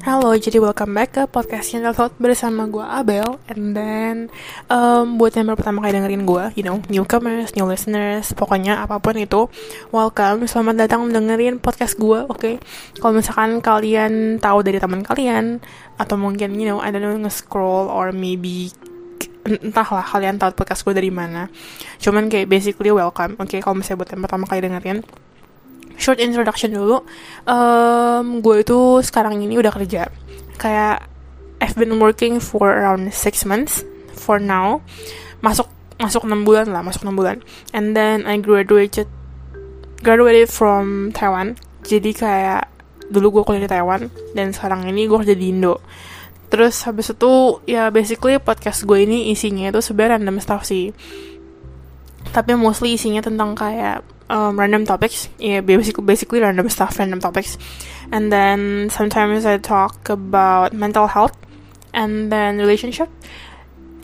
Halo, jadi welcome back ke podcast Channel Thought bersama gue Abel And then, um, buat yang baru pertama kali dengerin gue, you know, newcomers, new listeners Pokoknya apa pun itu, welcome, selamat datang dengerin podcast gue, oke okay? Kalau misalkan kalian tahu dari teman kalian Atau mungkin, you know, I don't know, nge-scroll or maybe entahlah kalian tahu podcast gue dari mana Cuman kayak basically welcome, oke okay? Kalau misalnya buat yang pertama kali dengerin short introduction dulu. Um, gue itu sekarang ini udah kerja. Kayak I've been working for around six months for now. Masuk masuk enam bulan lah, masuk enam bulan. And then I graduated graduated from Taiwan. Jadi kayak dulu gue kuliah di Taiwan dan sekarang ini gue kerja di Indo. Terus habis itu ya basically podcast gue ini isinya itu sebenarnya random stuff sih. Tapi mostly isinya tentang kayak um, random topics. Yeah, basically, basically random stuff, random topics. And then sometimes I talk about mental health and then relationship.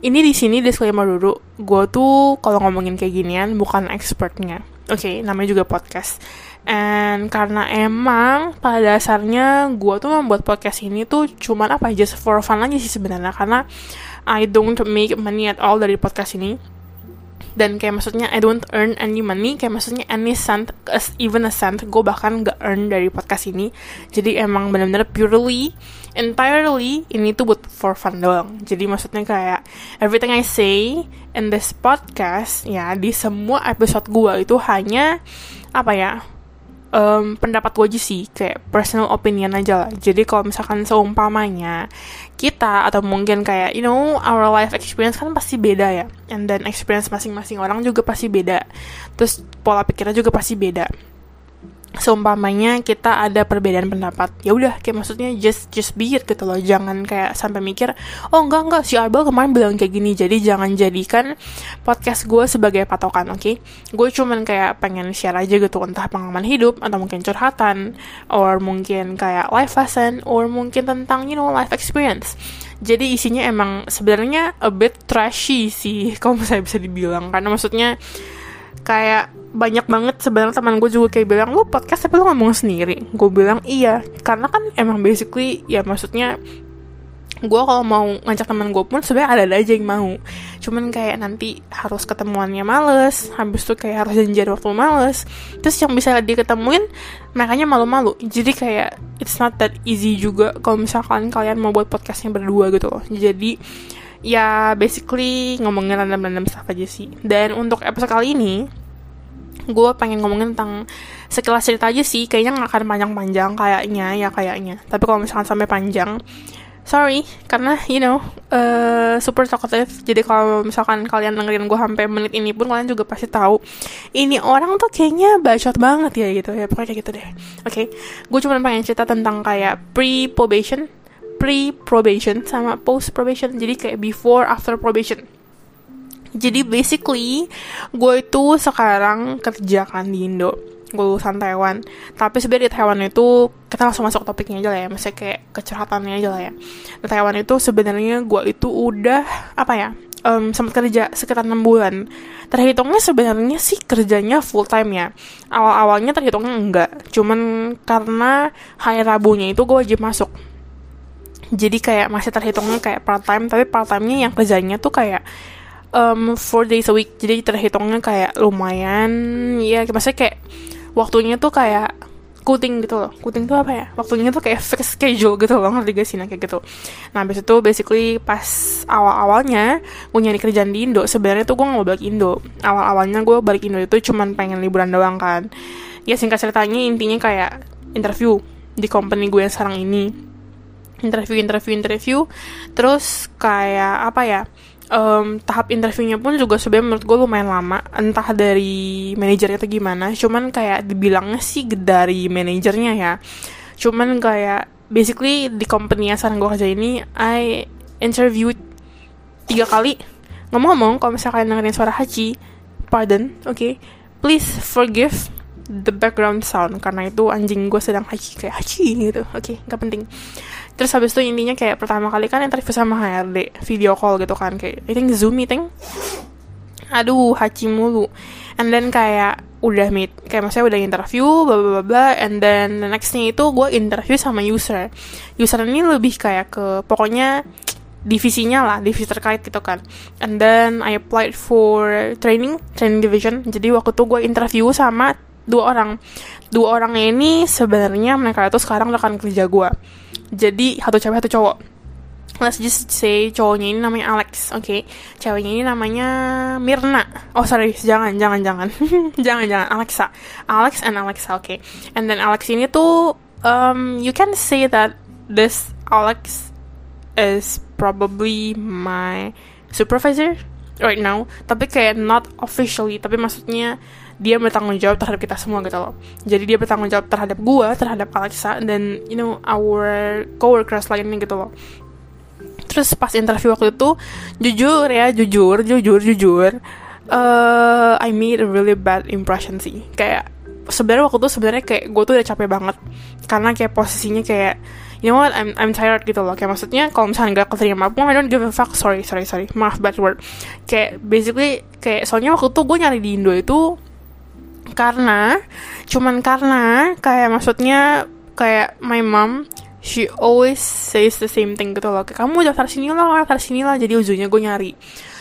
Ini di sini disclaimer dulu, gue tuh kalau ngomongin kayak ginian bukan expertnya. Oke, okay, namanya juga podcast. And karena emang pada dasarnya gue tuh membuat podcast ini tuh cuman apa just for fun aja sih sebenarnya karena I don't make money at all dari podcast ini dan kayak maksudnya I don't earn any money kayak maksudnya any cent even a cent gue bahkan gak earn dari podcast ini. Jadi emang benar-benar purely entirely ini tuh buat for fun doang. Jadi maksudnya kayak everything I say in this podcast ya di semua episode gue itu hanya apa ya um, pendapat gue aja sih kayak personal opinion aja lah. Jadi kalau misalkan seumpamanya kita atau mungkin kayak you know our life experience kan pasti beda ya. And then experience masing-masing orang juga pasti beda. Terus pola pikirnya juga pasti beda seumpamanya kita ada perbedaan pendapat. Ya udah kayak maksudnya just just be it gitu loh. Jangan kayak sampai mikir oh enggak enggak. Si Abel kemarin bilang kayak gini jadi jangan jadikan podcast gue sebagai patokan oke? Okay? gue cuman kayak pengen share aja gitu entah pengalaman hidup atau mungkin curhatan or mungkin kayak life lesson or mungkin tentang you know life experience. Jadi isinya emang sebenarnya a bit trashy sih kalau saya bisa dibilang. Karena maksudnya kayak banyak banget sebenarnya teman gue juga kayak bilang lu podcast tapi lu ngomong sendiri. Gue bilang iya. Karena kan emang basically ya maksudnya gue kalau mau ngajak teman gue pun sebenarnya ada, ada aja yang mau. Cuman kayak nanti harus ketemuannya males habis itu kayak harus janjian waktu males. Terus yang bisa diketemuin makanya malu-malu. Jadi kayak it's not that easy juga kalau misalkan kalian mau buat podcastnya berdua gitu loh. Jadi ya basically ngomongin random-random stuff aja sih. Dan untuk episode kali ini gue pengen ngomongin tentang sekilas cerita aja sih kayaknya nggak akan panjang-panjang kayaknya ya kayaknya. Tapi kalau misalkan sampai panjang sorry karena you know uh, super talkative. Jadi kalau misalkan kalian dengerin gue sampai menit ini pun kalian juga pasti tahu ini orang tuh kayaknya bacot banget ya gitu ya. Pokoknya kayak gitu deh. Oke okay? gue cuma pengen cerita tentang kayak pre probation pre probation sama post probation jadi kayak before after probation jadi basically gue itu sekarang kerja kan di Indo gue lulusan Taiwan. Tapi sebenarnya di Taiwan itu kita langsung masuk topiknya aja lah ya. Misalnya kayak kecurhatannya aja lah ya. Di Taiwan itu sebenarnya gue itu udah apa ya um, sempat kerja sekitar enam bulan. Terhitungnya sebenarnya sih kerjanya full time ya. Awal awalnya terhitungnya enggak. Cuman karena hari Rabunya itu gue wajib masuk. Jadi kayak masih terhitungnya kayak part time tapi part timenya yang kerjanya tuh kayak um, four days a week. Jadi terhitungnya kayak lumayan ya maksudnya kayak waktunya tuh kayak kuting gitu loh. Kuting tuh apa ya? Waktunya tuh kayak fixed schedule gitu loh. Ngerti gak sih? Nah kayak gitu. Nah habis itu basically pas awal awalnya gue nyari kerjaan di Indo sebenarnya tuh gue nggak mau balik Indo. Awal awalnya gue balik Indo itu cuman pengen liburan doang kan. Ya singkat ceritanya intinya kayak interview di company gue yang sekarang ini. Interview interview interview. Terus kayak apa ya um, tahap interviewnya pun juga sebenarnya menurut gue lumayan lama. Entah dari manajernya atau gimana. Cuman kayak dibilangnya sih dari manajernya ya. Cuman kayak basically di company sekarang gue kerja ini I interview tiga kali. Ngomong-ngomong kalau misalnya kalian dengerin suara Haji pardon oke okay, please forgive the background sound karena itu anjing gue sedang haji kayak haji gitu oke okay, nggak penting terus habis itu intinya kayak pertama kali kan interview sama HRD video call gitu kan kayak I think zoom meeting. Aduh haji mulu. And then kayak udah meet kayak maksudnya udah interview bla bla bla and then the nextnya itu gue interview sama user. User ini lebih kayak ke pokoknya divisinya lah divisi terkait gitu kan. And then I applied for training training division. Jadi waktu itu gue interview sama dua orang. Dua orangnya ini sebenarnya mereka itu sekarang rekan kerja gue jadi satu cewek satu cowok let's just say cowoknya ini namanya Alex, oke? Okay? Ceweknya ini namanya Mirna. Oh sorry, jangan, jangan, jangan, jangan, jangan. Alexa, Alex and Alexa, oke? Okay? And then Alex ini tuh, um, you can say that this Alex is probably my supervisor right now. Tapi kayak not officially, tapi maksudnya dia bertanggung jawab terhadap kita semua gitu loh. Jadi dia bertanggung jawab terhadap gua, terhadap Alexa, dan you know our coworkers lainnya gitu loh. Terus pas interview waktu itu jujur ya jujur jujur jujur uh, I made a really bad impression sih. Kayak sebenarnya waktu itu sebenarnya kayak gue tuh udah capek banget. Karena kayak posisinya kayak you know what I'm I'm tired gitu loh. Kayak maksudnya kalau misalnya nggak keterima pun I don't give a fuck. Sorry sorry sorry. Maaf bad word. Kayak basically kayak soalnya waktu itu gue nyari di Indo itu karena cuman karena kayak maksudnya kayak my mom she always says the same thing gitu loh. Kayak kamu daftar sini lah daftar sini lah. Jadi ujungnya gue nyari.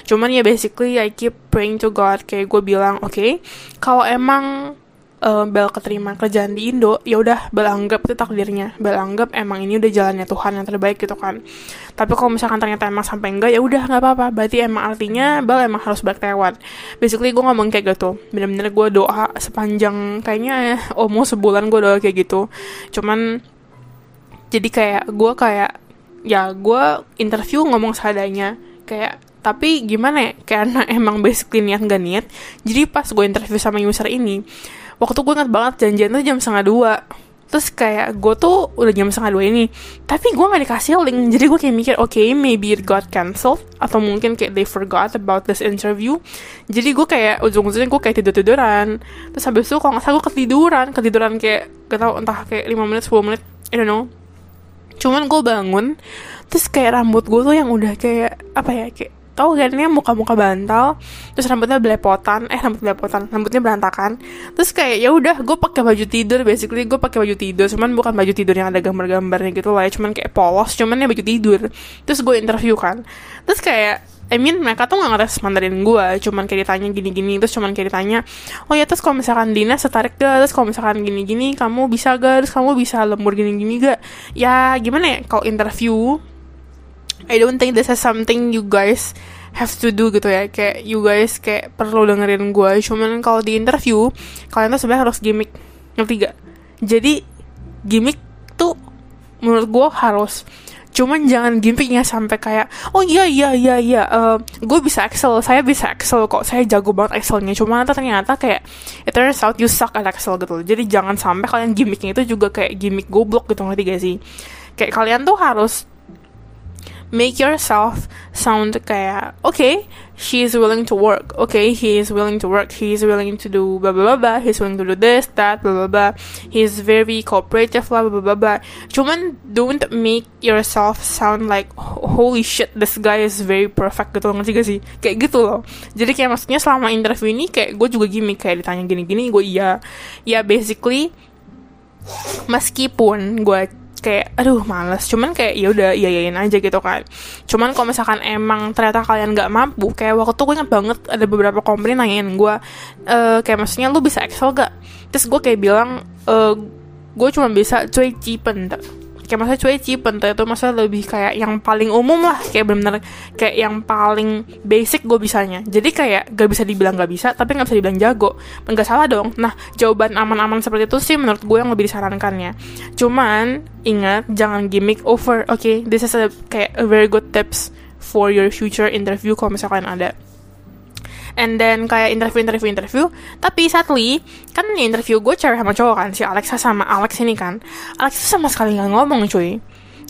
Cuman ya basically I keep praying to God. Kayak gue bilang oke okay, kalau emang uh, Bel keterima kerjaan di Indo ya udah Bel anggap itu takdirnya. Bel anggap emang ini udah jalannya Tuhan yang terbaik gitu kan. Tapi kalau misalkan ternyata emang sampai enggak ya udah nggak apa-apa. Berarti emang artinya Bel emang harus Taiwan basically gue ngomong kayak gitu. Bener-bener gue doa sepanjang kayaknya oh mau sebulan gue doa kayak gitu. Cuman jadi kayak gue kayak ya gue interview ngomong seadanya. Kayak tapi gimana ya? Karena emang basically niat gak niat. Jadi pas gue interview sama user ini waktu gue ingat banget janjian tuh jam setengah dua. Terus kayak gue tuh udah jam setengah dua ini tapi gue gak dikasih link. Jadi gue kayak mikir oke okay, maybe it got cancelled atau mungkin kayak they forgot about this interview. Jadi gue kayak ujung-ujungnya gue kayak tidur tiduran terus habis itu kalau nggak salah gue ketiduran. Ketiduran kayak gak tau entah kayak 5 menit 10 menit I don't know. Cuman gue bangun terus kayak rambut gue tuh yang udah kayak apa ya kayak tau kan ini muka-muka bantal terus rambutnya belepotan eh rambut belepotan rambutnya berantakan. Terus kayak ya udah gue pakai baju tidur basically gue pakai baju tidur cuman bukan baju tidur yang ada gambar-gambarnya gitu lah ya cuman kayak polos cuman ya baju tidur. Terus gue interview kan. Terus kayak I mean mereka tuh gak ngetes Mandarin gue cuman kayak ditanya gini-gini terus cuman kayak ditanya oh ya terus kalau misalkan Dina setarik gak terus kalau misalkan gini-gini kamu bisa gak terus kamu bisa lembur gini-gini gak ya gimana ya kalau interview I don't think this is something you guys have to do gitu ya. Kayak you guys kayak perlu dengerin gue cuman kalau di interview kalian tuh sebenarnya harus gimmick. Ngerti gak? Jadi gimmick tuh menurut gue harus. Cuman jangan gimmicknya sampai kayak oh iya iya iya iya uh, gue bisa Excel saya bisa Excel kok. Saya jago banget Excelnya. Cuma ternyata kayak it turns out you suck at Excel gitu jadi jangan sampai kalian gimmicknya itu juga kayak gimmick goblok gitu ngerti gak sih? Kayak kalian tuh harus make yourself sound kayak okay she is willing to work. Okay he is willing to work. He is willing to do blah blah blah, blah. he's willing to do this that blah blah blah. He's very cooperative blah blah blah blah. Cuman don't make yourself sound like holy shit this guy is very perfect gitu ngerti gak sih? Kayak gitu loh. Jadi kayak maksudnya selama interview ini kayak gue juga gimmick kayak ditanya gini-gini gue iya. Ya basically meskipun gue kayak aduh males. Cuman kayak ya udah iyain aja gitu kan. Cuman kalau misalkan emang ternyata kalian nggak mampu kayak waktu gue inget banget ada beberapa company nanyain gue uh, kayak maksudnya lu bisa Excel gak terus gue kayak bilang uh, gue cuma bisa cuy cipen kayak maksudnya cuy cipen itu maksudnya lebih kayak yang paling umum lah. Kayak bener-bener kayak yang paling basic gue bisanya. Jadi kayak gak bisa dibilang gak bisa tapi gak bisa dibilang jago. Nggak salah dong. Nah jawaban aman-aman seperti itu sih menurut gue yang lebih disarankannya. Cuman ingat jangan gimmick over. Oke okay? this is a kayak a very good tips for your future interview kalau misalkan ada and then kayak interview interview interview. Tapi sadly kan interview gue cewek sama cowok kan si Alexa sama Alex ini kan. Alex itu sama sekali nggak ngomong cuy.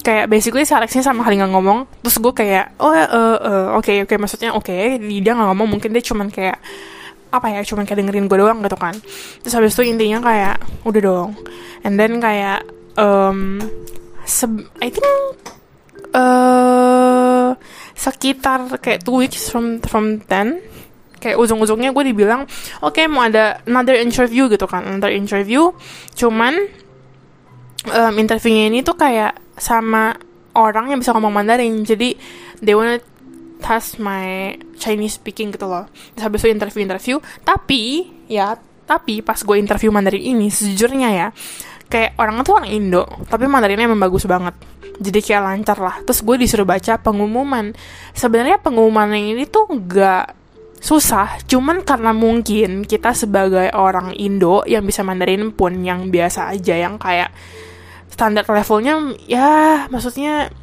Kayak basically si Alex ini sama sekali nggak ngomong. Terus gue kayak oh uh, uh, oke okay, oke. Okay. maksudnya oke okay, dia nggak ngomong mungkin dia cuman kayak apa ya cuman kayak dengerin gue doang gitu kan. Terus habis itu intinya kayak udah dong. And then kayak um, I think uh, sekitar kayak two weeks from from then kayak ujung-ujungnya gue dibilang oke okay, mau ada another interview gitu kan another interview. Cuman um, interviewnya ini tuh kayak sama orang yang bisa ngomong Mandarin. Jadi they wanna test my Chinese speaking gitu loh. Terus habis itu interview interview tapi ya tapi pas gue interview Mandarin ini sejujurnya ya kayak orang tuh orang Indo tapi Mandarinnya emang bagus banget. Jadi kayak lancar lah. Terus gue disuruh baca pengumuman. Sebenarnya pengumuman ini tuh gak susah. Cuman karena mungkin kita sebagai orang Indo yang bisa Mandarin pun yang biasa aja yang kayak standar levelnya ya maksudnya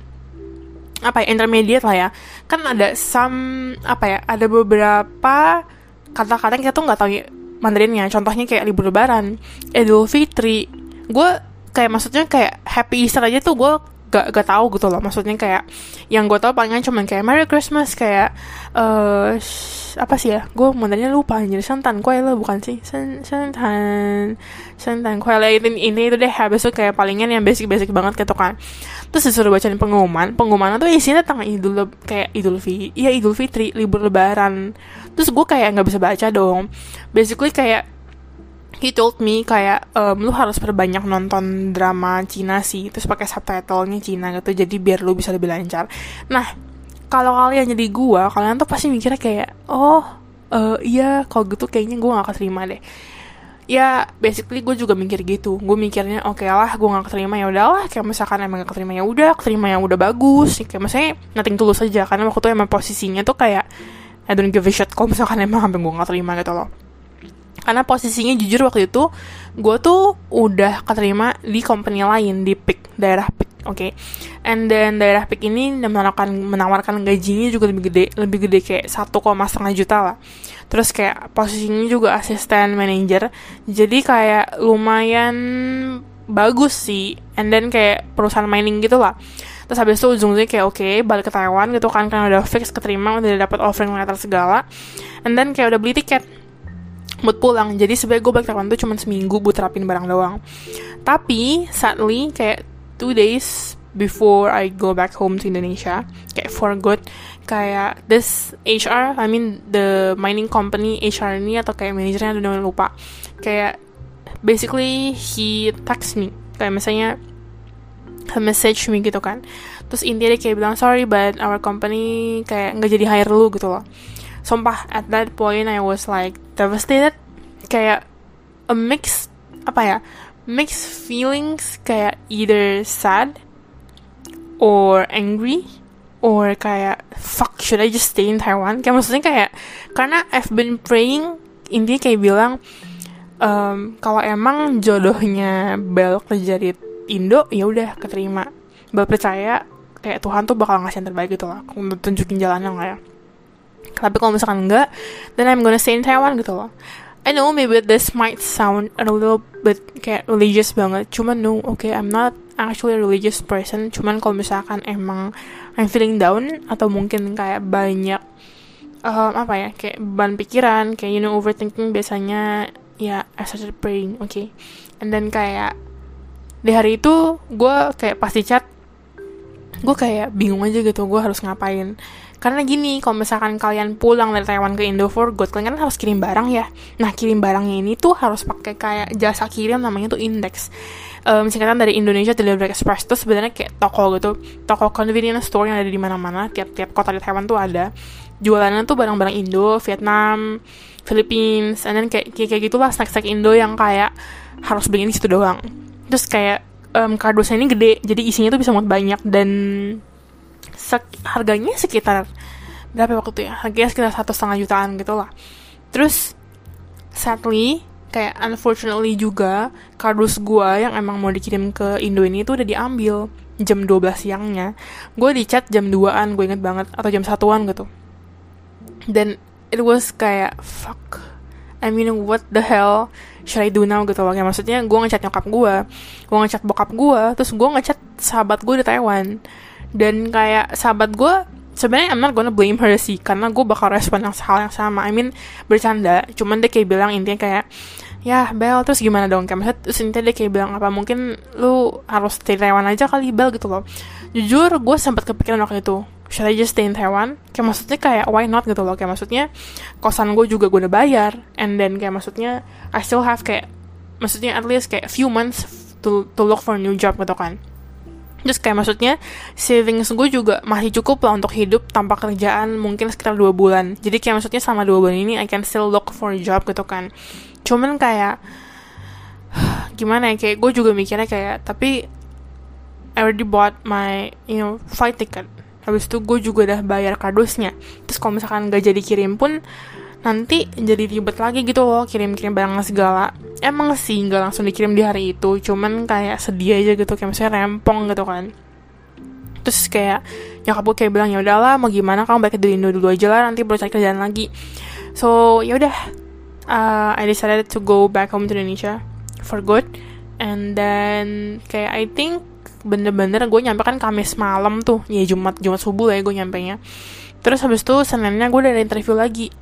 apa ya intermediate lah ya. Kan ada some apa ya ada beberapa kata-kata kita tuh nggak tahu ya Mandarinnya. Contohnya kayak libur lebaran Idul Fitri. Gue kayak maksudnya kayak Happy Easter aja tuh gue gak, gak tahu gitu loh. Maksudnya kayak yang gue tau palingan cuma kayak Merry Christmas kayak uh, apa sih ya? Gue sebenarnya lupa jadi santan kue lo bukan sih? Santan santan kue lah ini, ini itu deh habis itu kayak palingan yang basic basic banget gitu kan. Terus disuruh bacain pengumuman. Pengumuman tuh isinya tentang idul kayak idul fi iya idul fitri libur lebaran. Terus gue kayak nggak bisa baca dong. Basically kayak he told me kayak um, lu harus perbanyak nonton drama Cina sih terus pakai subtitlenya Cina gitu jadi biar lu bisa lebih lancar. Nah kalau kalian jadi gua kalian tuh pasti mikirnya kayak oh uh, iya kalau gitu kayaknya gua gak keterima deh. Ya basically gue juga mikir gitu. Gue mikirnya oke okay lah gue gak keterima ya udahlah. Kayak misalkan emang gak keterima ya udah keterima yang udah bagus. Kayak misalnya nothing tulus aja karena waktu itu emang posisinya tuh kayak I don't give a shit kalau misalkan emang sampai gue gak terima gitu loh karena posisinya jujur waktu itu gue tuh udah keterima di company lain di PIK daerah PIK oke? Okay? and then daerah PIK ini menawarkan menawarkan gajinya juga lebih gede lebih gede kayak satu koma setengah juta lah. Terus kayak posisinya juga asisten manager jadi kayak lumayan bagus sih. And then kayak perusahaan mining gitu lah. Terus habis itu ujung-ujungnya kayak oke okay, balik ke Taiwan gitu kan karena udah fix keterima udah dapat offering letter segala. And then kayak udah beli tiket buat pulang. Jadi sebenarnya gue balik Taiwan tuh cuma seminggu buat terapin barang doang. Tapi sadly kayak two days before I go back home to Indonesia kayak for good kayak this HR I mean the mining company HR ini atau kayak manajernya udah lupa. Kayak basically he text me. Kayak misalnya message me gitu kan. Terus intinya dia kayak bilang sorry but our company kayak nggak jadi hire lu gitu loh sumpah at that point I was like devastated. Kayak a mix apa ya mixed feelings. Kayak either sad or angry or kayak fuck should I just stay in Taiwan? Kayak maksudnya kayak karena I've been praying intinya kayak bilang um, kalau emang jodohnya Bel kerja di Indo ya udah keterima. Bel percaya kayak Tuhan tuh bakal ngasih yang terbaik gitu lah. Untuk tunjukin jalannya lah ya tapi kalau misalkan enggak then I'm gonna stay in Taiwan gitu loh. I know maybe this might sound a little bit kayak religious banget. Cuman no okay I'm not actually a religious person. Cuman kalau misalkan emang I'm feeling down atau mungkin kayak banyak um, apa ya kayak beban pikiran kayak you know overthinking biasanya ya I started praying okay? and then kayak di hari itu gue kayak pasti chat gue kayak bingung aja gitu gue harus ngapain karena gini, kalau misalkan kalian pulang dari Taiwan ke Indo for good, kalian kan harus kirim barang ya. Nah, kirim barangnya ini tuh harus pakai kayak jasa kirim namanya tuh index. Um, singkatan dari Indonesia Delivery Express tuh sebenarnya kayak toko gitu, toko convenience store yang ada di mana-mana, tiap-tiap kota di Taiwan tuh ada. Jualannya tuh barang-barang Indo, Vietnam, Philippines, and then kayak kayak, kayak gitulah snack-snack Indo yang kayak harus beli di situ doang. Terus kayak um, kardusnya ini gede, jadi isinya tuh bisa muat banyak dan sek harganya sekitar berapa waktu ya? Harganya sekitar satu setengah jutaan gitu lah. Terus sadly kayak unfortunately juga kardus gue yang emang mau dikirim ke Indo ini tuh udah diambil jam 12 siangnya. Gue di chat jam 2an gue inget banget atau jam satuan gitu. Dan it was kayak fuck. I mean what the hell should I do now gitu loh. Maksudnya gue ngechat nyokap gue gue ngechat bokap gue terus gue ngechat sahabat gue di Taiwan dan kayak sahabat gue sebenarnya I'm not gonna blame her sih karena gue bakal respon yang hal yang sama. I mean bercanda cuman dia kayak bilang intinya kayak ya Bel terus gimana dong? Kayak maksudnya terus intinya dia kayak bilang apa mungkin lu harus stay Taiwan aja kali Bel gitu loh. Jujur gue sempat kepikiran waktu itu should I just stay in Taiwan? Kayak maksudnya kayak why not? gitu loh. Kayak maksudnya kosan gue juga gue udah bayar and then kayak maksudnya I still have kayak maksudnya at least kayak few months to to look for a new job gitu kan Terus kayak maksudnya savings gue juga masih cukup lah untuk hidup tanpa kerjaan mungkin sekitar dua bulan. Jadi kayak maksudnya selama dua bulan ini I can still look for a job gitu kan. Cuman kayak gimana ya kayak gue juga mikirnya kayak tapi I already bought my you know flight ticket. Habis itu gue juga udah bayar kardusnya. Terus kalau misalkan gak jadi kirim pun nanti jadi ribet lagi gitu loh kirim-kirim barang segala. Emang sih nggak langsung dikirim di hari itu cuman kayak sedih aja gitu kayak misalnya rempong gitu kan. Terus kayak nyokap gue kayak bilang ya udahlah mau gimana kamu balik ke Indo dulu aja lah nanti baru cari kerjaan lagi. So ya udah uh, I decided to go back home to Indonesia for good. And then kayak I think bener-bener gue nyampe kan Kamis malam tuh ya Jumat Jumat subuh lah ya gue nyampe nya terus habis itu Seninnya gue udah ada interview lagi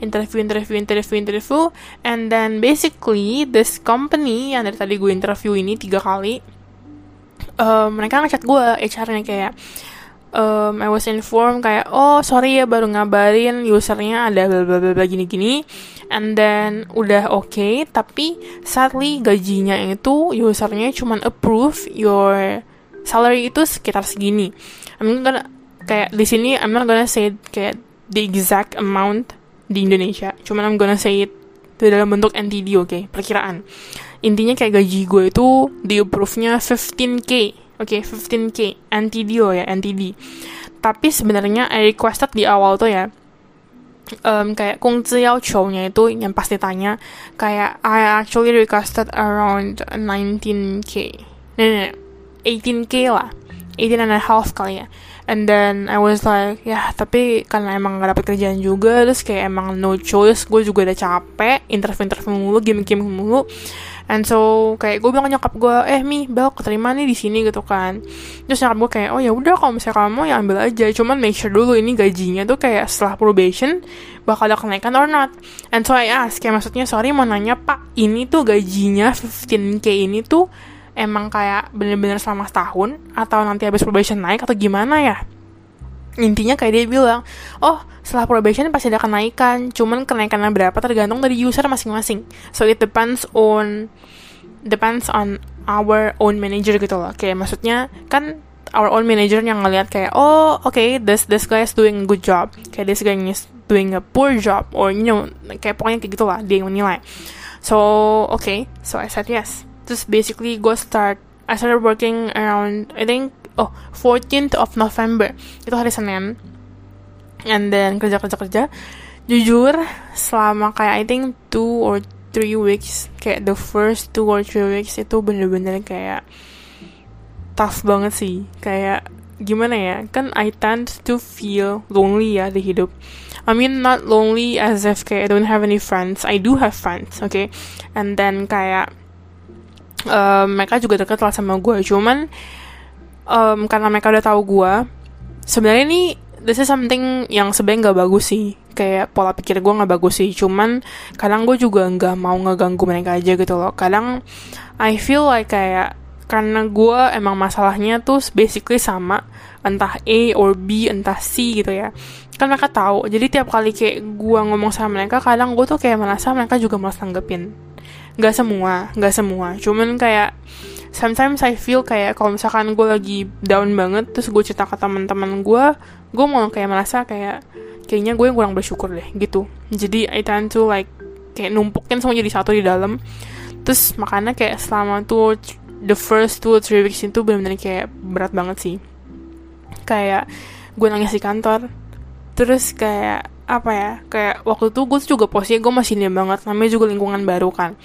interview interview interview interview. And then basically this company yang dari tadi gue interview ini tiga kali uh, mereka ngechat gue HR-nya kayak um, I was informed kayak oh sorry ya baru ngabarin usernya ada bla bla bla gini gini. And then udah oke okay, tapi sadly gajinya itu usernya cuman approve your salary itu sekitar segini. I'm gonna kayak di sini I'm not gonna say kayak the exact amount di Indonesia. Cuman I'm gonna say it itu dalam bentuk NTD, oke, okay? perkiraan. Intinya kayak gaji gue itu di approve-nya 15k, oke, okay? 15k NTD loh ya, NTD. Tapi sebenarnya I requested di awal tuh ya, um, kayak nya itu yang pasti tanya kayak I actually requested around 19k, nah, 18k lah, 18 and a half kali ya and then I was like ya tapi karena emang gak dapet kerjaan juga terus kayak emang no choice gue juga udah capek interview-interview mulu game-game mulu. And so kayak gue bilang nyokap gue eh mi bel keterima nih di sini gitu kan. Terus nyokap gue kayak oh ya udah kalau misalnya kamu ya ambil aja cuman make sure dulu ini gajinya tuh kayak setelah probation bakal ada kenaikan or not. And so I ask kayak maksudnya sorry mau nanya pak ini tuh gajinya 15k ini tuh emang kayak bener-bener selama setahun atau nanti habis probation naik atau gimana ya? Intinya kayak dia bilang oh setelah probation pasti ada kenaikan cuman kenaikannya berapa tergantung dari user masing-masing. So it depends on depends on our own manager gitu loh. Kayak maksudnya kan our own manager yang ngeliat kayak oh oke okay, this this guy is doing a good job. Kayak this guy is doing a poor job or you know kayak pokoknya kayak gitulah dia yang menilai. So oke okay, so I said yes Terus basically gue start I started working around I think oh 14th of November. Itu hari Senin. And then kerja kerja kerja. Jujur selama kayak I think two or three weeks kayak the first two or three weeks itu bener-bener kayak tough banget sih. Kayak gimana ya? Kan I tend to feel lonely ya di hidup. I mean not lonely as if kayak I don't have any friends. I do have friends okay? And then kayak um, mereka juga deket lah sama gue. Cuman um, karena mereka udah tahu gue sebenarnya ini this is something yang sebenarnya nggak bagus sih. Kayak pola pikir gue nggak bagus sih. Cuman kadang gue juga nggak mau ngeganggu mereka aja gitu loh. Kadang I feel like kayak karena gue emang masalahnya tuh basically sama entah A or B entah C gitu ya. Kan mereka tahu. Jadi tiap kali kayak gue ngomong sama mereka kadang gue tuh kayak merasa mereka juga malas tanggepin nggak semua nggak semua. Cuman kayak sometimes I feel kayak kalau misalkan gue lagi down banget terus gue cerita ke teman-teman gue gue mau kayak merasa kayak kayaknya gue yang kurang bersyukur deh gitu. Jadi I tend to like kayak numpukin semua jadi satu di dalam. Terus makanya kayak selama tuh the first two three weeks itu benar-benar kayak berat banget sih. Kayak gue nangis di kantor terus kayak apa ya kayak waktu itu gue juga posisinya gue masih nih banget namanya juga lingkungan baru kan.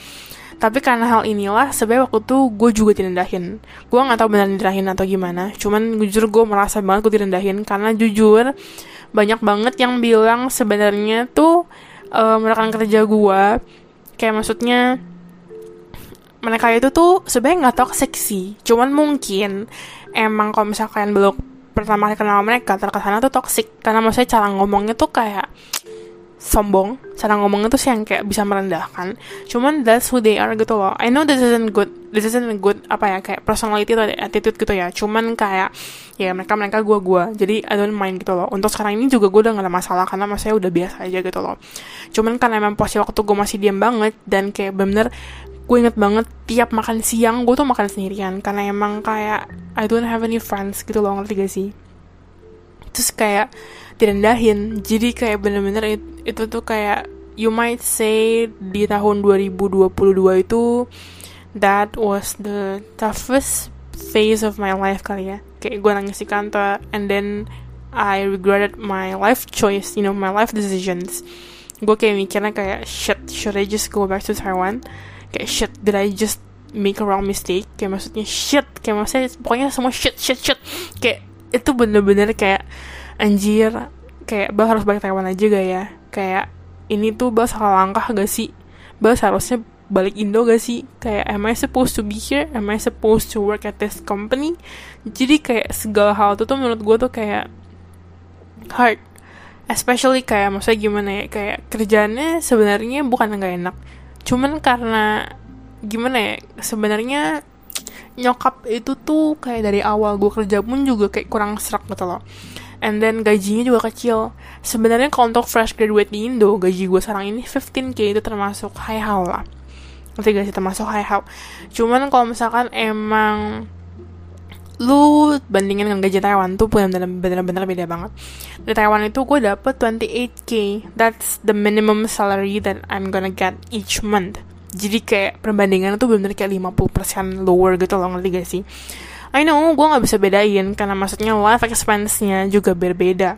Tapi karena hal inilah sebenarnya waktu itu gue juga direndahin. Gue nggak tahu benar direndahin atau gimana cuman jujur gue merasa banget gue direndahin. Karena jujur banyak banget yang bilang sebenarnya tuh um, rekan kerja gue. Kayak maksudnya mereka itu tuh sebenarnya nggak toxic sih. Cuman mungkin emang kalau misalkan belum pertama kali kenal mereka terkesan tuh toxic. Karena maksudnya cara ngomongnya tuh kayak sombong. Cara ngomongnya tuh sih yang kayak bisa merendahkan. Cuman that's who they are gitu loh. I know this isn't good this isn't good apa ya kayak personality atau attitude gitu ya. Cuman kayak ya mereka mereka gue gue jadi I don't mind gitu loh. Untuk sekarang ini juga gue udah gak ada masalah karena masanya udah biasa aja gitu loh. Cuman karena emang posisi waktu gue masih diam banget dan kayak bener gue inget banget tiap makan siang gue tuh makan sendirian. Karena emang kayak I don't have any friends gitu loh ngerti gak sih? Terus kayak direndahin. Jadi kayak bener-bener it, itu tuh kayak you might say di tahun 2022 itu that was the toughest phase of my life kali ya. Kayak gue nangis di kantor and then I regretted my life choice you know my life decisions. Gue kayak mikirnya kayak shit should I just go back to Taiwan kayak shit did I just make a wrong mistake? Kayak maksudnya shit kayak maksudnya pokoknya semua shit shit shit. Kayak itu bener-bener kayak anjir kayak bal harus balik Taiwan aja gak ya? Kayak ini tuh bal salah langkah gak sih? Bal seharusnya balik Indo gak sih? Kayak am I supposed to be here? Am I supposed to work at this company? Jadi kayak segala hal tuh tuh menurut gue tuh kayak hard. Especially kayak maksudnya gimana ya? Kayak kerjaannya sebenarnya bukan nggak enak cuman karena gimana ya sebenarnya nyokap itu tuh kayak dari awal gue kerja pun juga kayak kurang serak gitu loh. And then gajinya juga kecil. Sebenarnya kalau untuk fresh graduate di Indo gaji gue sekarang ini 15k itu termasuk high how lah. Nanti gak sih? Termasuk high how cuman kalau misalkan emang lu bandingin dengan gaji Taiwan tuh bener-bener beda banget. Di Taiwan itu gue dapet 28k that's the minimum salary that I'm gonna get each month. Jadi kayak perbandingan tuh bener-bener kayak 50% lower gitu loh ngerti gak sih? I know gue nggak bisa bedain karena maksudnya life expense-nya juga berbeda.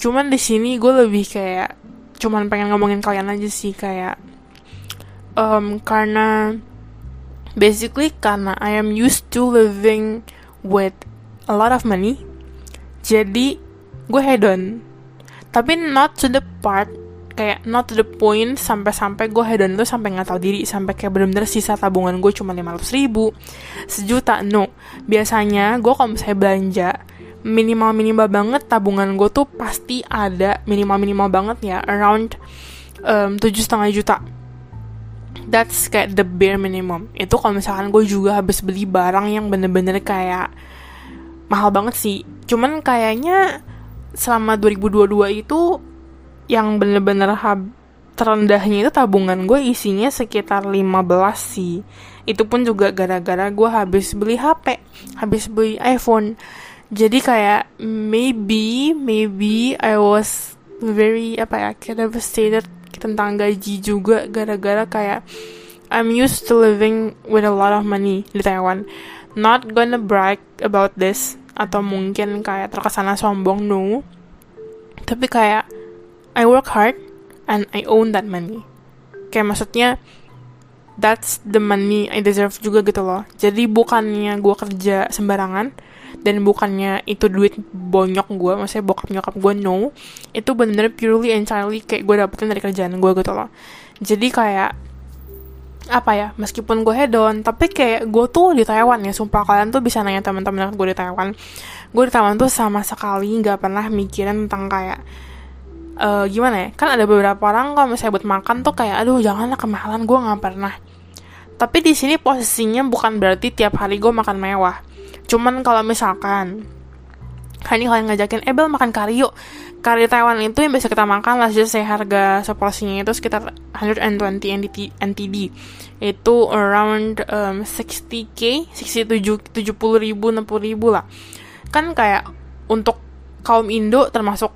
Cuman di sini gue lebih kayak cuman pengen ngomongin kalian aja sih kayak um, karena basically karena I am used to living with a lot of money. Jadi gue hedon. Tapi not to the part kayak not to the point sampai-sampai gue hedon itu sampai nggak tahu diri sampai kayak bener-bener sisa tabungan gue cuma lima ratus ribu sejuta no biasanya gue kalau misalnya belanja minimal minimal banget tabungan gue tuh pasti ada minimal minimal banget ya around tujuh setengah juta that's kayak the bare minimum. Itu kalau misalkan gue juga habis beli barang yang bener-bener kayak mahal banget sih. Cuman kayaknya selama 2022 itu yang bener-bener hab terendahnya itu tabungan gue isinya sekitar 15 sih. Itu pun juga gara-gara gue habis beli HP habis beli iPhone. Jadi kayak maybe maybe I was very apa ya kayak devastated tentang gaji juga gara-gara kayak I'm used to living with a lot of money di Taiwan not gonna brag about this atau mungkin kayak terkesana sombong no tapi kayak I work hard and I own that money. Kayak maksudnya that's the money I deserve juga gitu loh. Jadi bukannya gue kerja sembarangan dan bukannya itu duit bonyok gue, maksudnya bokap nyokap gue no, itu bener-bener purely entirely kayak gue dapetin dari kerjaan gue gitu loh. Jadi kayak apa ya meskipun gue hedon tapi kayak gue tuh di Taiwan ya sumpah. Kalian tuh bisa nanya teman-teman gue di Taiwan. Gue di Taiwan tuh sama sekali nggak pernah mikirin tentang kayak uh, gimana ya kan ada beberapa orang kalau misalnya buat makan tuh kayak aduh janganlah kemahalan gue nggak pernah. Tapi di sini posisinya bukan berarti tiap hari gue makan mewah cuman kalau misalkan Hani kalian ngajakin, eh makan kari yuk. Kari Taiwan itu yang biasa kita makan lah saya harga seporsinya itu sekitar 120 NTD, NTD Itu around um, 60k 67, 70 ribu, 60 ribu lah. Kan kayak untuk kaum Indo termasuk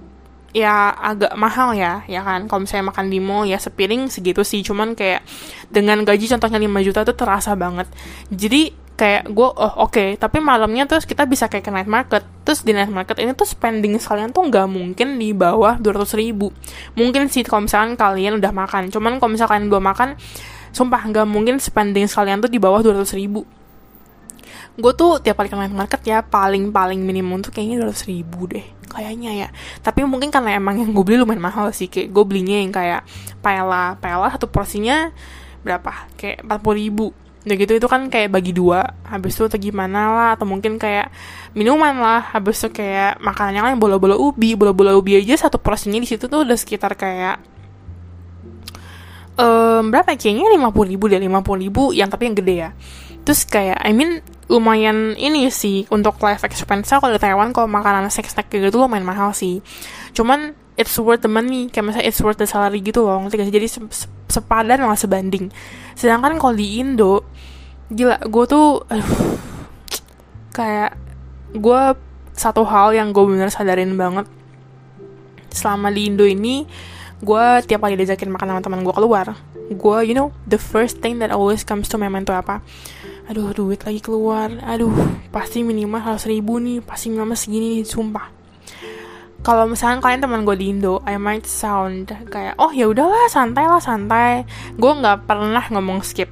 ya agak mahal ya ya kan? Kalau misalnya makan di mall ya sepiring segitu sih. Cuman kayak dengan gaji contohnya 5 juta tuh terasa banget. Jadi kayak gue oh oke okay. tapi malamnya terus kita bisa kayak ke night market. Terus di night market ini tuh spending sekalian tuh nggak mungkin di bawah 200 ribu. Mungkin sih kalau misalkan kalian udah makan. Cuman kalau misalkan belum makan sumpah nggak mungkin spending sekalian tuh di bawah 200 ribu. Gue tuh tiap kali ke night market ya paling paling minimum tuh kayaknya 200 ribu deh kayaknya ya. Tapi mungkin karena emang yang gue beli lumayan mahal sih kayak gue belinya yang kayak paella paella satu porsinya berapa? Kayak 40 ribu Ya gitu itu kan kayak bagi dua Habis itu atau gimana lah Atau mungkin kayak minuman lah Habis itu kayak makanannya kan bola-bola ubi Bola-bola ubi aja satu porsinya di situ tuh udah sekitar kayak um, berapa ya? kayaknya lima puluh ribu deh lima puluh ribu yang tapi yang gede ya terus kayak I mean lumayan ini sih untuk life expense kalau di Taiwan kalau makanan sex snack gitu lumayan mahal sih cuman it's worth the money. Kayak misalnya it's worth the salary gitu loh ngerti gak sih? Jadi se sepadan lah sebanding. Sedangkan kalau di Indo gila gue tuh aduh, kayak gue satu hal yang gue bener sadarin banget. Selama di Indo ini gue tiap kali diajakin makan sama teman gue keluar gue you know the first thing that always comes to my mind tuh apa? Aduh duit lagi keluar. Aduh pasti minimal harus ribu nih pasti minimal segini nih sumpah kalau misalnya kalian teman gue di Indo I might sound kayak oh ya udahlah santai lah santai. Gue nggak pernah ngomong skip.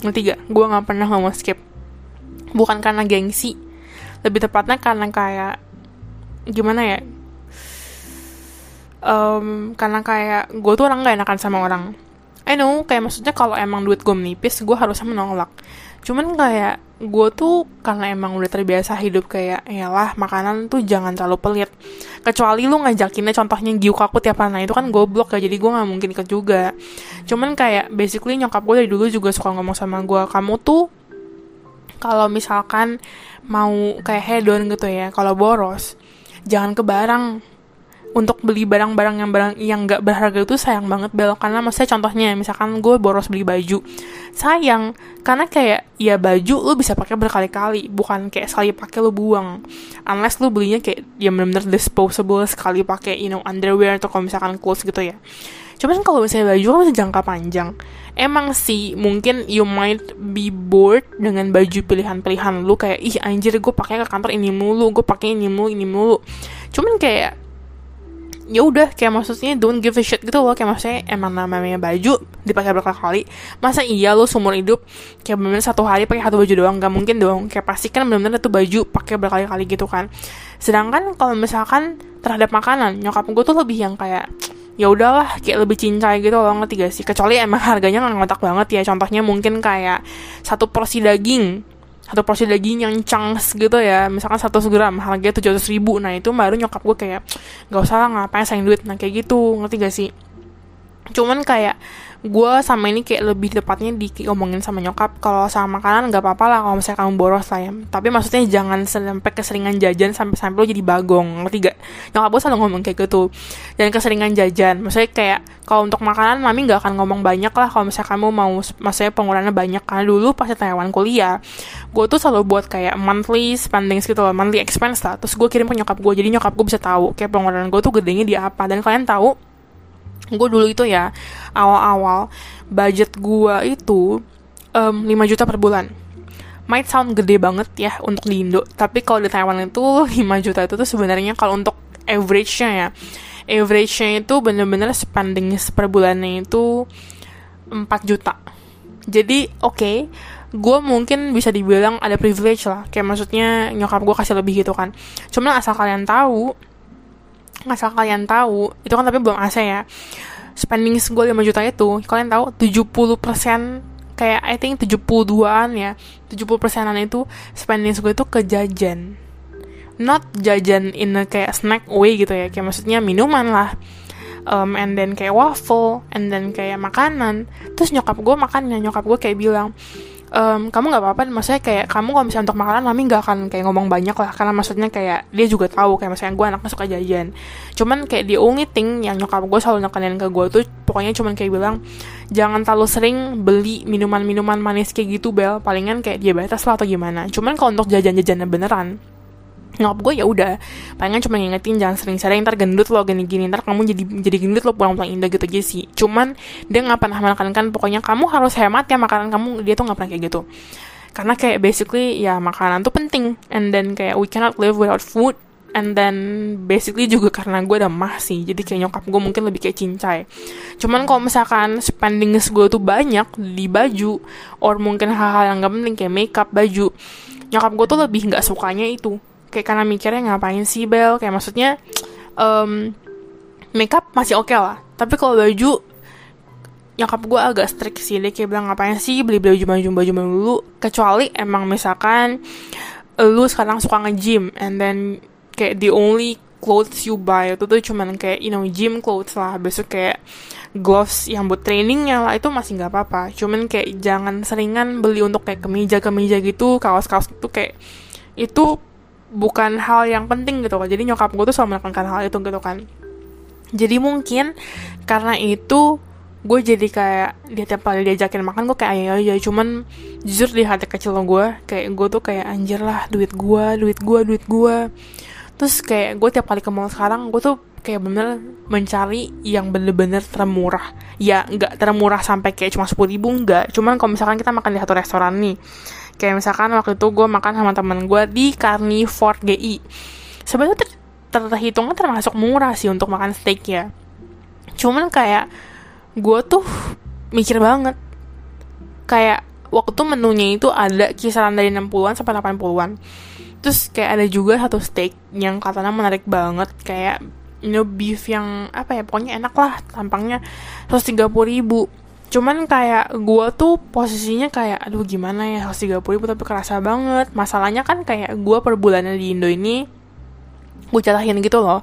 Ngerti gak gue nggak pernah ngomong skip. Bukan karena gengsi. Lebih tepatnya karena kayak gimana ya? Um, karena kayak gue tuh orang gak enakan sama orang. I know kayak maksudnya kalau emang duit gue menipis gue harusnya menolak cuman kayak gue tuh karena emang udah terbiasa hidup kayak lah makanan tuh jangan terlalu pelit. Kecuali lu ngajakinnya contohnya giuk aku tiap hari. Nah itu kan goblok ya jadi gue nggak mungkin ikut juga. Cuman kayak basically nyokap gue dari dulu juga suka ngomong sama gue kamu tuh kalau misalkan mau kayak hedon gitu ya kalau boros jangan ke barang untuk beli barang-barang yang barang yang nggak berharga itu sayang banget bel karena maksudnya contohnya misalkan gue boros beli baju. Sayang karena kayak ya baju lu bisa pakai berkali-kali bukan kayak sekali pakai lu buang. Unless lu belinya kayak ya benar-benar disposable sekali pakai you know underwear atau kalau misalkan clothes gitu ya. Cuman kalau misalnya baju kan bisa jangka panjang. Emang sih mungkin you might be bored dengan baju pilihan-pilihan lu kayak ih anjir gue pakai ke kantor ini mulu gue pakai ini mulu ini mulu. Cuman kayak ya udah kayak maksudnya don't give a shit gitu loh. Kayak maksudnya emang namanya baju dipakai berkali-kali. Masa iya lo seumur hidup kayak bener satu hari pakai satu baju doang? Nggak mungkin dong. Kayak pasti kan bener-bener itu baju pakai berkali-kali gitu kan. Sedangkan kalau misalkan terhadap makanan nyokap gue tuh lebih yang kayak ya udahlah kayak lebih cincai gitu loh ngerti gak sih? Kecuali emang harganya nggak ngotak banget ya. Contohnya mungkin kayak satu porsi daging satu porsi daging yang chunks gitu ya misalkan 100 gram harganya 700 ribu. Nah itu baru nyokap gue kayak gak usah lah ngapain sayang duit. Nah kayak gitu. Ngerti gak sih? Cuman kayak gue sama ini kayak lebih tepatnya diomongin sama nyokap. Kalau sama makanan nggak apa-apa lah kalau misalnya kamu boros lah ya. Tapi maksudnya jangan sampai keseringan jajan sampai sampai lo jadi bagong. Ngerti gak nyokap gue selalu ngomong kayak gitu. Dan keseringan jajan. Maksudnya kayak kalau untuk makanan mami nggak akan ngomong banyak lah kalau misalnya kamu mau maksudnya pengurangannya banyak. Karena dulu pas Taiwan kuliah gue tuh selalu buat kayak monthly spending gitu loh monthly expense lah. Terus gue kirim ke nyokap gue jadi nyokap gue bisa tahu kayak pengeluaran gue tuh gedenya di apa. Dan kalian tahu gue dulu itu ya awal-awal budget gue itu um, 5 juta per bulan. Might sound gede banget ya untuk di Indo tapi kalau di Taiwan itu 5 juta itu tuh sebenarnya kalau untuk average-nya ya average-nya itu bener-bener spending per bulannya itu 4 juta. Jadi oke okay, gue mungkin bisa dibilang ada privilege lah. Kayak maksudnya nyokap gue kasih lebih gitu kan. Cuman asal kalian tahu asal kalian tahu itu kan tapi belum AC ya. Spending gue 5 juta itu kalian tahu 70% kayak I think 72an ya. 70 persenan itu spending gue itu ke jajan. Not jajan in a kayak snack way gitu ya kayak maksudnya minuman lah. Um, and then kayak waffle and then kayak makanan. Terus nyokap gue makannya nyokap gue kayak bilang um, kamu nggak apa-apa maksudnya kayak kamu kalau misalnya untuk makanan mami nggak akan kayak ngomong banyak lah karena maksudnya kayak dia juga tahu kayak misalnya gue anaknya suka jajan. Cuman kayak the only thing yang nyokap gue selalu nekenin ke gue tuh pokoknya cuman kayak bilang jangan terlalu sering beli minuman-minuman manis kayak gitu bel. Palingan kayak diabetes lah atau gimana. Cuman kalau untuk jajan-jajannya beneran nyokap gue ya udah palingan cuma ngingetin jangan sering-sering ntar gendut lo gini-gini ntar kamu jadi jadi gendut lo pulang-pulang indah gitu aja sih. Cuman dia nggak pernah menekankan pokoknya kamu harus hemat ya makanan kamu dia tuh nggak pernah kayak gitu. Karena kayak basically ya makanan tuh penting and then kayak we cannot live without food and then basically juga karena gue udah mah sih jadi kayak nyokap gue mungkin lebih kayak cincai. Cuman kalau misalkan spending gue tuh banyak di baju or mungkin hal-hal yang gak penting kayak makeup baju nyokap gue tuh lebih nggak sukanya itu kayak karena mikirnya ngapain sih Bel? Kayak maksudnya um, makeup masih oke okay lah. Tapi kalau baju nyokap gue agak strict sih. Dia kayak bilang ngapain sih beli beli baju baju baju dulu? Kecuali emang misalkan lu sekarang suka nge-gym and then kayak the only clothes you buy itu tuh cuman kayak you know gym clothes lah. Besok kayak gloves yang buat trainingnya lah itu masih nggak apa-apa. Cuman kayak jangan seringan beli untuk kayak kemeja kemeja gitu kaos-kaos itu kayak itu bukan hal yang penting gitu kan jadi nyokap gue tuh selalu menekankan hal itu gitu kan. Jadi mungkin karena itu gue jadi kayak dia tiap kali diajakin makan gue kayak ayo ayo cuman jujur di hati kecil gue kayak gue tuh kayak anjir lah duit gue duit gue duit gue terus kayak gue tiap kali ke mall sekarang gue tuh kayak bener mencari yang bener-bener termurah. Ya nggak termurah sampai kayak cuma sepuluh ribu nggak. Cuman kalau misalkan kita makan di satu restoran nih kayak misalkan waktu itu gue makan sama temen gue di Carnivore GI sebenarnya ter terhitungnya termasuk murah sih untuk makan steak ya. Cuman kayak gue tuh mikir banget. Kayak waktu menunya itu ada kisaran dari 60-an sampai 80-an terus kayak ada juga satu steak yang katanya menarik banget. Kayak you know, beef yang apa ya pokoknya enak lah tampangnya. 130 ribu cuman kayak gue tuh posisinya kayak aduh gimana ya 130 ribu tapi kerasa banget. Masalahnya kan kayak gue per bulannya di Indo ini gue catahin gitu loh.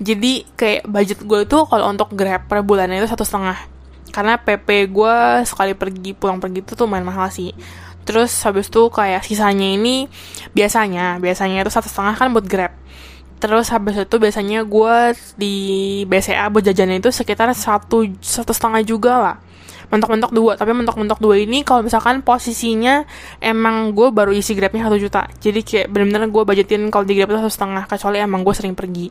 Jadi kayak budget gue itu kalau untuk grab per bulannya itu satu setengah. Karena PP gue sekali pergi pulang pergi itu tuh main mahal sih. Terus habis itu kayak sisanya ini biasanya biasanya itu satu setengah kan buat grab. Terus habis itu biasanya gue di BCA buat jajannya itu sekitar satu satu setengah juga lah mentok-mentok dua. Tapi mentok-mentok dua ini kalau misalkan posisinya emang gue baru isi grabnya satu juta. Jadi kayak bener-bener gue budgetin kalau di grab itu satu setengah kecuali emang gue sering pergi.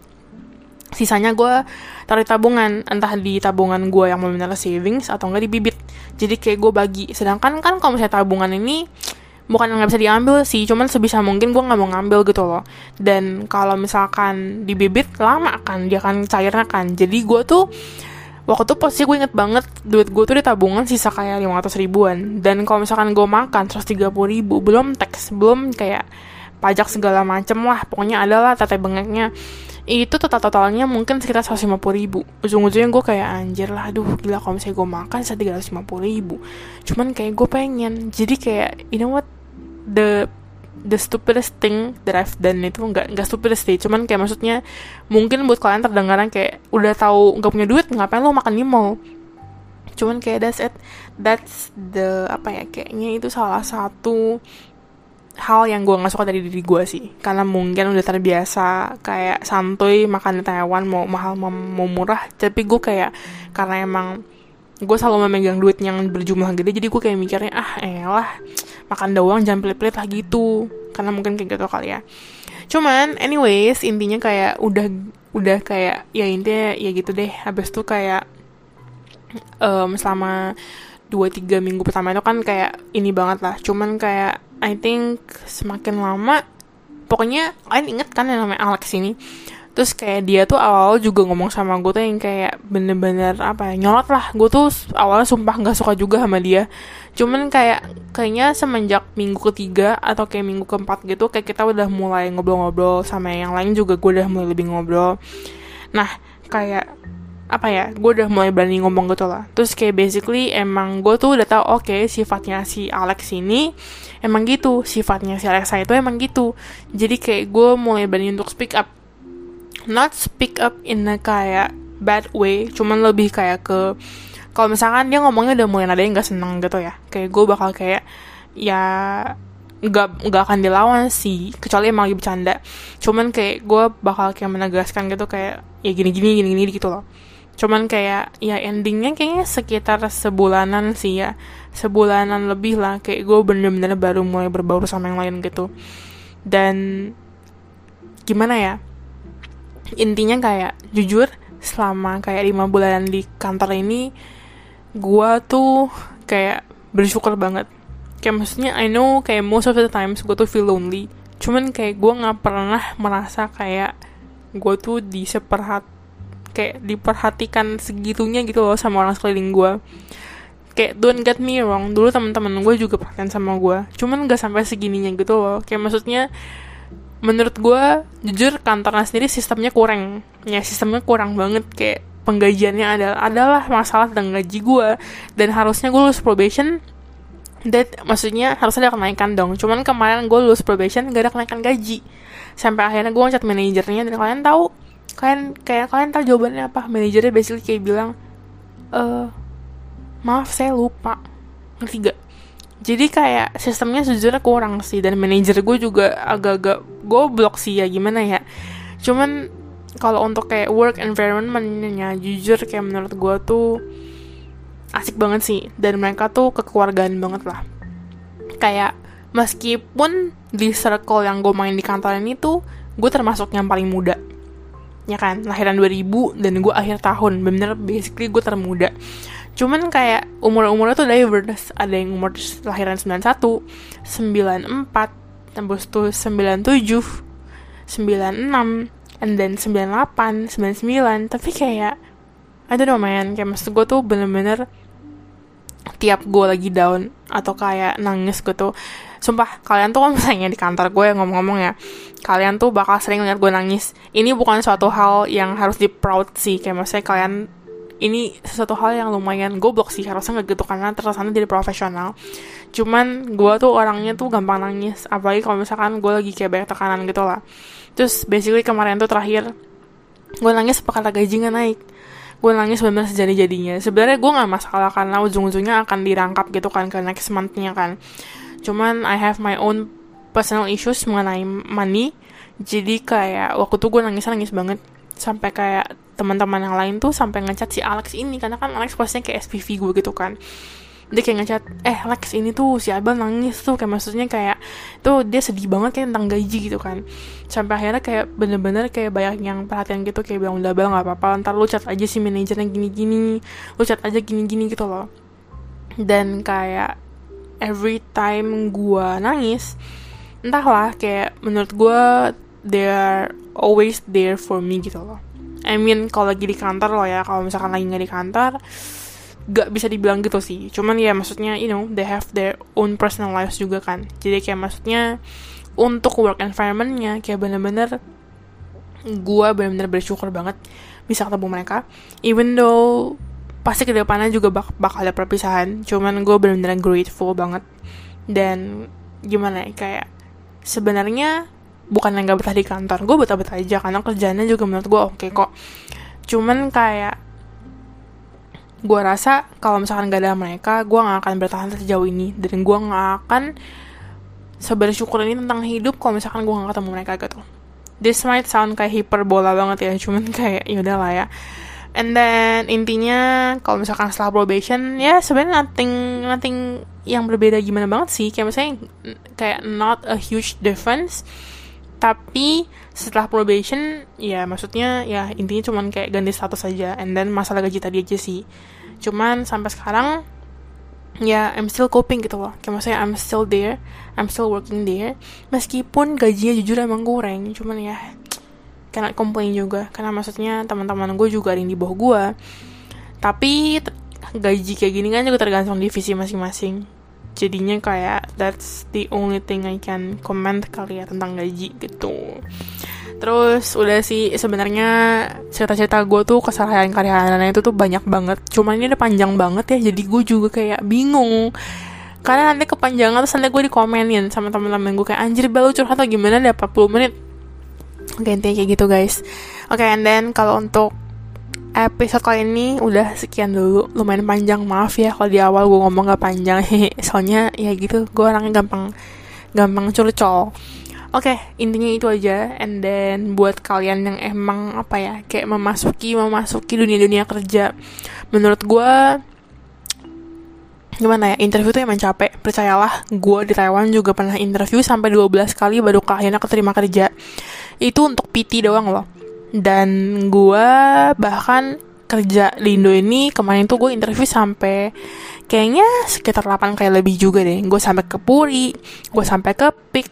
Sisanya gue taruh tabungan entah di tabungan gue yang benar savings atau enggak di bibit. Jadi kayak gue bagi. Sedangkan kan kalau misalnya tabungan ini bukan nggak bisa diambil sih cuman sebisa mungkin gue nggak mau ngambil gitu loh. Dan kalau misalkan di bibit lama kan dia akan cairnya kan. Jadi gue tuh waktu itu posisi gue inget banget duit gue tuh di tabungan sisa kayak 500 ribuan. Dan kalau misalkan gue makan 130 ribu. Belum teks belum kayak pajak segala macem lah. Pokoknya adalah tete bengeknya. Itu total totalnya mungkin sekitar 150 ribu. Ujung-ujungnya gue kayak anjir lah aduh gila kalau misalnya gue makan bisa 350 ribu. Cuman kayak gue pengen. Jadi kayak you know what? The the stupidest thing that I've done itu nggak nggak stupidest sih. Cuman kayak maksudnya mungkin buat kalian terdengaran kayak udah tahu nggak punya duit ngapain lo makan di mall? Cuman kayak that's it. That's the apa ya kayaknya itu salah satu hal yang gue nggak suka dari diri gue sih. Karena mungkin udah terbiasa kayak santuy makan di Taiwan mau mahal mau murah. Tapi gue kayak karena emang gue selalu memegang duit yang berjumlah gede jadi gue kayak mikirnya ah elah makan doang jangan pelit-pelit lah gitu. Karena mungkin kayak gitu kali ya. Cuman anyways intinya kayak udah udah kayak ya intinya ya gitu deh. Habis tuh kayak um, selama dua tiga minggu pertama itu kan kayak ini banget lah. Cuman kayak I think semakin lama pokoknya kalian inget kan yang namanya Alex ini? Terus kayak dia tuh awal juga ngomong sama gue tuh yang kayak bener-bener apa ya nyolot lah. Gue tuh awalnya sumpah nggak suka juga sama dia cuman kayak kayaknya semenjak minggu ketiga atau kayak minggu keempat gitu kayak kita udah mulai ngobrol-ngobrol sama yang lain juga gue udah mulai lebih ngobrol. Nah kayak apa ya gue udah mulai berani ngomong gitu lah. Terus kayak basically emang gue tuh udah tau oke okay, sifatnya si Alex ini emang gitu. Sifatnya si Alexa itu emang gitu. Jadi kayak gue mulai berani untuk speak up. Not speak up in a kayak bad way cuman lebih kayak ke kalau misalkan dia ngomongnya udah mulai ada yang nggak seneng gitu ya. Kayak gue bakal kayak ya nggak nggak akan dilawan sih. Kecuali emang lagi bercanda. Cuman kayak gue bakal kayak menegaskan gitu kayak ya gini gini gini gini gitu loh. Cuman kayak ya endingnya kayaknya sekitar sebulanan sih ya. Sebulanan lebih lah. Kayak gue bener-bener baru mulai berbaur sama yang lain gitu. Dan gimana ya? Intinya kayak jujur selama kayak lima bulan di kantor ini gue tuh kayak bersyukur banget. Kayak maksudnya I know kayak most of the times gue tuh feel lonely. Cuman kayak gue nggak pernah merasa kayak gue tuh diseperhat kayak diperhatikan segitunya gitu loh sama orang sekeliling gue kayak don't get me wrong dulu teman-teman gue juga perhatian sama gue cuman gak sampai segininya gitu loh. Kayak maksudnya menurut gue jujur kantornya sendiri sistemnya kurang. Ya sistemnya kurang banget. Kayak penggajiannya adalah adalah masalah tentang gaji gue dan harusnya gue lulus probation that maksudnya harusnya ada kenaikan dong. Cuman kemarin gue lulus probation gak ada kenaikan gaji. Sampai akhirnya gue ngechat manajernya dan kalian tahu kalian kayak kalian tahu jawabannya apa? Manajernya basically kayak bilang uh, maaf saya lupa. Ngerti gak jadi kayak sistemnya sejujurnya kurang sih dan manajer gue juga agak-agak goblok sih ya gimana ya? Cuman kalau untuk kayak work environmentnya jujur kayak menurut gue tuh asik banget sih. Dan mereka tuh kekeluargaan banget lah. Kayak meskipun di circle yang gue main di kantor ini tuh gue termasuk yang paling muda. Ya kan? Lahiran 2000 dan gue akhir tahun. Bener basically gue termuda. Cuman kayak umur-umurnya tuh diverse. Ada yang umur lahiran 91 94 tembus tuh 97 96 and then 98 99 tapi kayak I don't know man. Kayak maksud gue tuh bener-bener tiap gue lagi down atau kayak nangis gue tuh sumpah kalian tuh kalau misalnya di kantor gue yang ngomong-ngomong ya kalian tuh bakal sering lihat gue nangis. Ini bukan suatu hal yang harus di proud sih. Kayak maksudnya kalian ini sesuatu hal yang lumayan goblok sih. Harusnya nggak gitu karena terkesan jadi profesional. Cuman gue tuh orangnya tuh gampang nangis. Apalagi kalau misalkan gue lagi kayak banyak tekanan gitu lah. Terus basically kemarin tuh terakhir gue nangis karena gaji nggak naik? Gue nangis benar sejadi jadinya sebenarnya gue nggak masalah karena ujung-ujungnya akan dirangkap gitu kan ke next kan. Cuman I have my own personal issues mengenai money. Jadi kayak waktu tuh gue nangis nangis banget sampai kayak teman-teman yang lain tuh sampai ngecat si Alex ini. Karena kan Alex posnya kayak SPV gue gitu kan. Dia kayak ngecat eh Alex ini tuh si Abel nangis tuh. Kayak maksudnya kayak tuh dia sedih banget kayak tentang gaji gitu kan. Sampai akhirnya kayak bener-bener kayak banyak yang perhatian gitu kayak bilang udah bel nggak apa-apa ntar lu chat aja si manajernya gini-gini lu chat aja gini-gini gitu loh. Dan kayak every time gue nangis entahlah kayak menurut gue they are always there for me gitu loh. I mean kalau lagi di kantor loh ya kalau misalkan lagi nggak di kantor gak bisa dibilang gitu sih. Cuman ya maksudnya you know they have their own personal lives juga kan. Jadi kayak maksudnya untuk work environmentnya kayak bener-bener gue bener-bener bersyukur banget bisa ketemu mereka. Even though pasti ke depannya juga bak bakal ada perpisahan cuman gue bener-bener grateful banget. Dan gimana ya kayak sebenarnya bukan yang gak betah di kantor gue betah-betah aja karena kerjanya juga menurut gue oke okay kok. Cuman kayak gue rasa kalau misalkan gak ada mereka gue gak akan bertahan sejauh ini. Dan gue gak akan sebersyukur ini tentang hidup kalau misalkan gue gak ketemu mereka gitu. This might sound kayak hiperbola banget ya cuman kayak yaudah lah ya. And then intinya kalau misalkan setelah probation ya sebenarnya nothing nothing yang berbeda gimana banget sih. Kayak misalnya kayak not a huge difference tapi setelah probation ya maksudnya ya intinya cuman kayak ganti status saja and then masalah gaji tadi aja sih. Cuman sampai sekarang ya I'm still coping gitu loh. Kayak maksudnya I'm still there. I'm still working there. Meskipun gajinya jujur emang kurang cuman ya karena complain juga. Karena maksudnya teman-teman gue juga ada yang di bawah gue. Tapi gaji kayak gini kan juga tergantung divisi masing-masing jadinya kayak that's the only thing I can comment kali ya tentang gaji gitu. Terus udah sih sebenarnya cerita-cerita gue tuh kesalahan karyawannya itu tuh banyak banget. Cuman ini udah panjang banget ya jadi gue juga kayak bingung. Karena nanti kepanjangan terus nanti gue dikomenin sama temen-temen gue kayak anjir balu curhat atau gimana? Deh 40 menit. Oke intinya kayak gitu guys. Oke okay, and then kalau untuk episode kali ini udah sekian dulu. Lumayan panjang maaf ya kalau di awal gue ngomong gak panjang. Soalnya ya gitu gue orangnya gampang gampang curcol. Oke okay, intinya itu aja. And then buat kalian yang emang apa ya kayak memasuki memasuki dunia dunia kerja menurut gue gimana ya interview tuh emang capek. Percayalah gue di Taiwan juga pernah interview sampai 12 kali baru akhirnya keterima kerja. Itu untuk PT doang loh dan gue bahkan kerja di Indo ini kemarin tuh gue interview sampai kayaknya sekitar 8 kali lebih juga deh. Gue sampai ke Puri gue sampai ke Pik.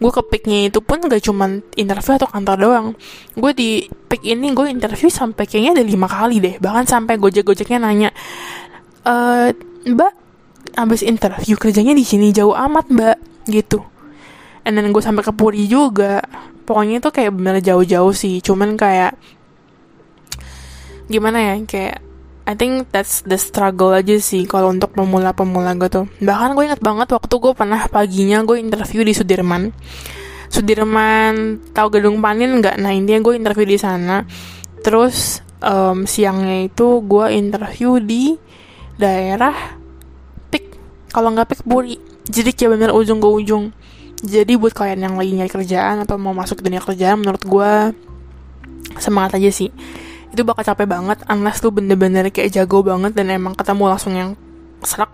Gue ke Piknya itu pun gak cuman interview atau kantor doang. Gue di Pik ini gue interview sampai kayaknya ada lima kali deh. Bahkan sampai gojek-gojeknya nanya e, mbak abis interview kerjanya di sini jauh amat mbak gitu. And then gue sampai ke Puri juga pokoknya itu kayak bener jauh-jauh sih. Cuman kayak gimana ya kayak I think that's the struggle aja sih kalau untuk pemula-pemula gitu bahkan gue inget banget waktu gue pernah paginya gue interview di Sudirman. Sudirman tahu gedung panin nggak? Nah intinya gue interview di sana. Terus um, siangnya itu gue interview di daerah pik. Kalau nggak pik buri jadi kayak bener ujung ke ujung jadi buat kalian yang lagi nyari kerjaan atau mau masuk ke dunia kerjaan menurut gue semangat aja sih. Itu bakal capek banget unless lu bener-bener kayak jago banget dan emang ketemu langsung yang serak.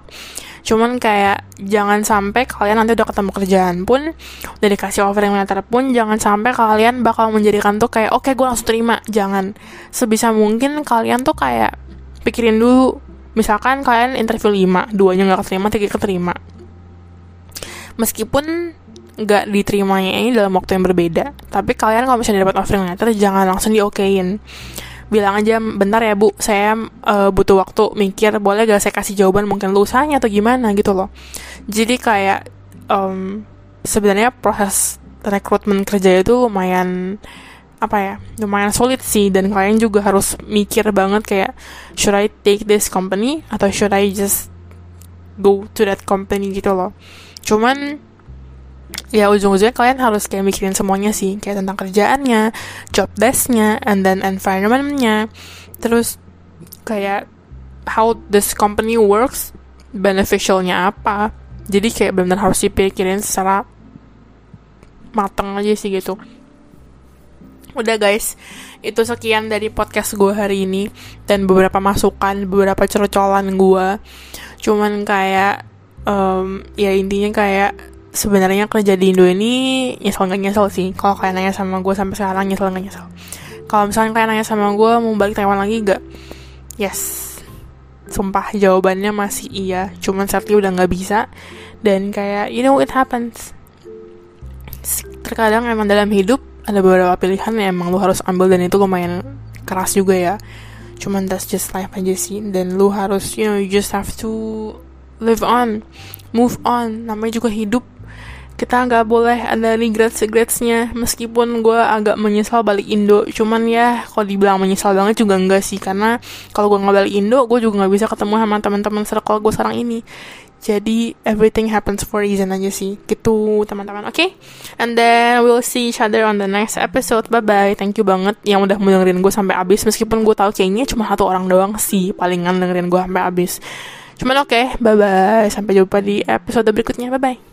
Cuman kayak jangan sampai kalian nanti udah ketemu kerjaan pun udah dikasih offering letter pun jangan sampai kalian bakal menjadikan tuh kayak oke okay, gue langsung terima. Jangan. Sebisa mungkin kalian tuh kayak pikirin dulu misalkan kalian interview 5 duanya nggak keterima tiga keterima. Meskipun nggak diterimanya ini dalam waktu yang berbeda. Tapi kalian kalau misalnya dapat offering letter jangan langsung diokein. Bilang aja bentar ya bu saya uh, butuh waktu mikir boleh gak saya kasih jawaban mungkin lusanya atau gimana? Gitu loh. Jadi kayak um, sebenarnya proses rekrutmen kerja itu lumayan apa ya lumayan sulit sih. Dan kalian juga harus mikir banget kayak should I take this company atau should I just go to that company? Gitu loh. Cuman ya ujung-ujungnya kalian harus kayak mikirin semuanya sih. Kayak tentang kerjaannya job desknya and then environmentnya. Terus kayak how this company works beneficialnya apa. Jadi kayak benar harus dipikirin secara mateng aja sih gitu. Udah guys. Itu sekian dari podcast gue hari ini. Dan beberapa masukan beberapa cerocolan gue cuman kayak um, ya intinya kayak sebenarnya kerja di Indo ini nyesel nggak nyesel sih. Kalau kalian nanya sama gue sampai sekarang nyesel nggak nyesel. Kalau misalnya kalian nanya sama gue mau balik Taiwan lagi gak yes. Sumpah jawabannya masih iya. Cuman saatnya udah nggak bisa. Dan kayak you know it happens. Terkadang emang dalam hidup ada beberapa pilihan yang emang lu harus ambil dan itu lumayan keras juga ya. Cuman that's just life aja sih. Dan lu harus you know you just have to live on. Move on. Namanya juga hidup kita nggak boleh ada regrets regretsnya. Meskipun gue agak menyesal balik Indo cuman ya kalau dibilang menyesal banget juga enggak sih. Karena kalau gue nggak balik Indo gue juga nggak bisa ketemu sama teman-teman circle gue sekarang ini. Jadi everything happens for a reason aja sih. Gitu teman-teman oke? Okay? and then we'll see each other on the next episode. Bye bye thank you banget yang udah mau dengerin gue sampai habis. Meskipun gue tahu kayaknya cuma satu orang doang sih palingan dengerin gue sampai habis. Cuman oke okay, bye bye sampai jumpa di episode berikutnya. Bye bye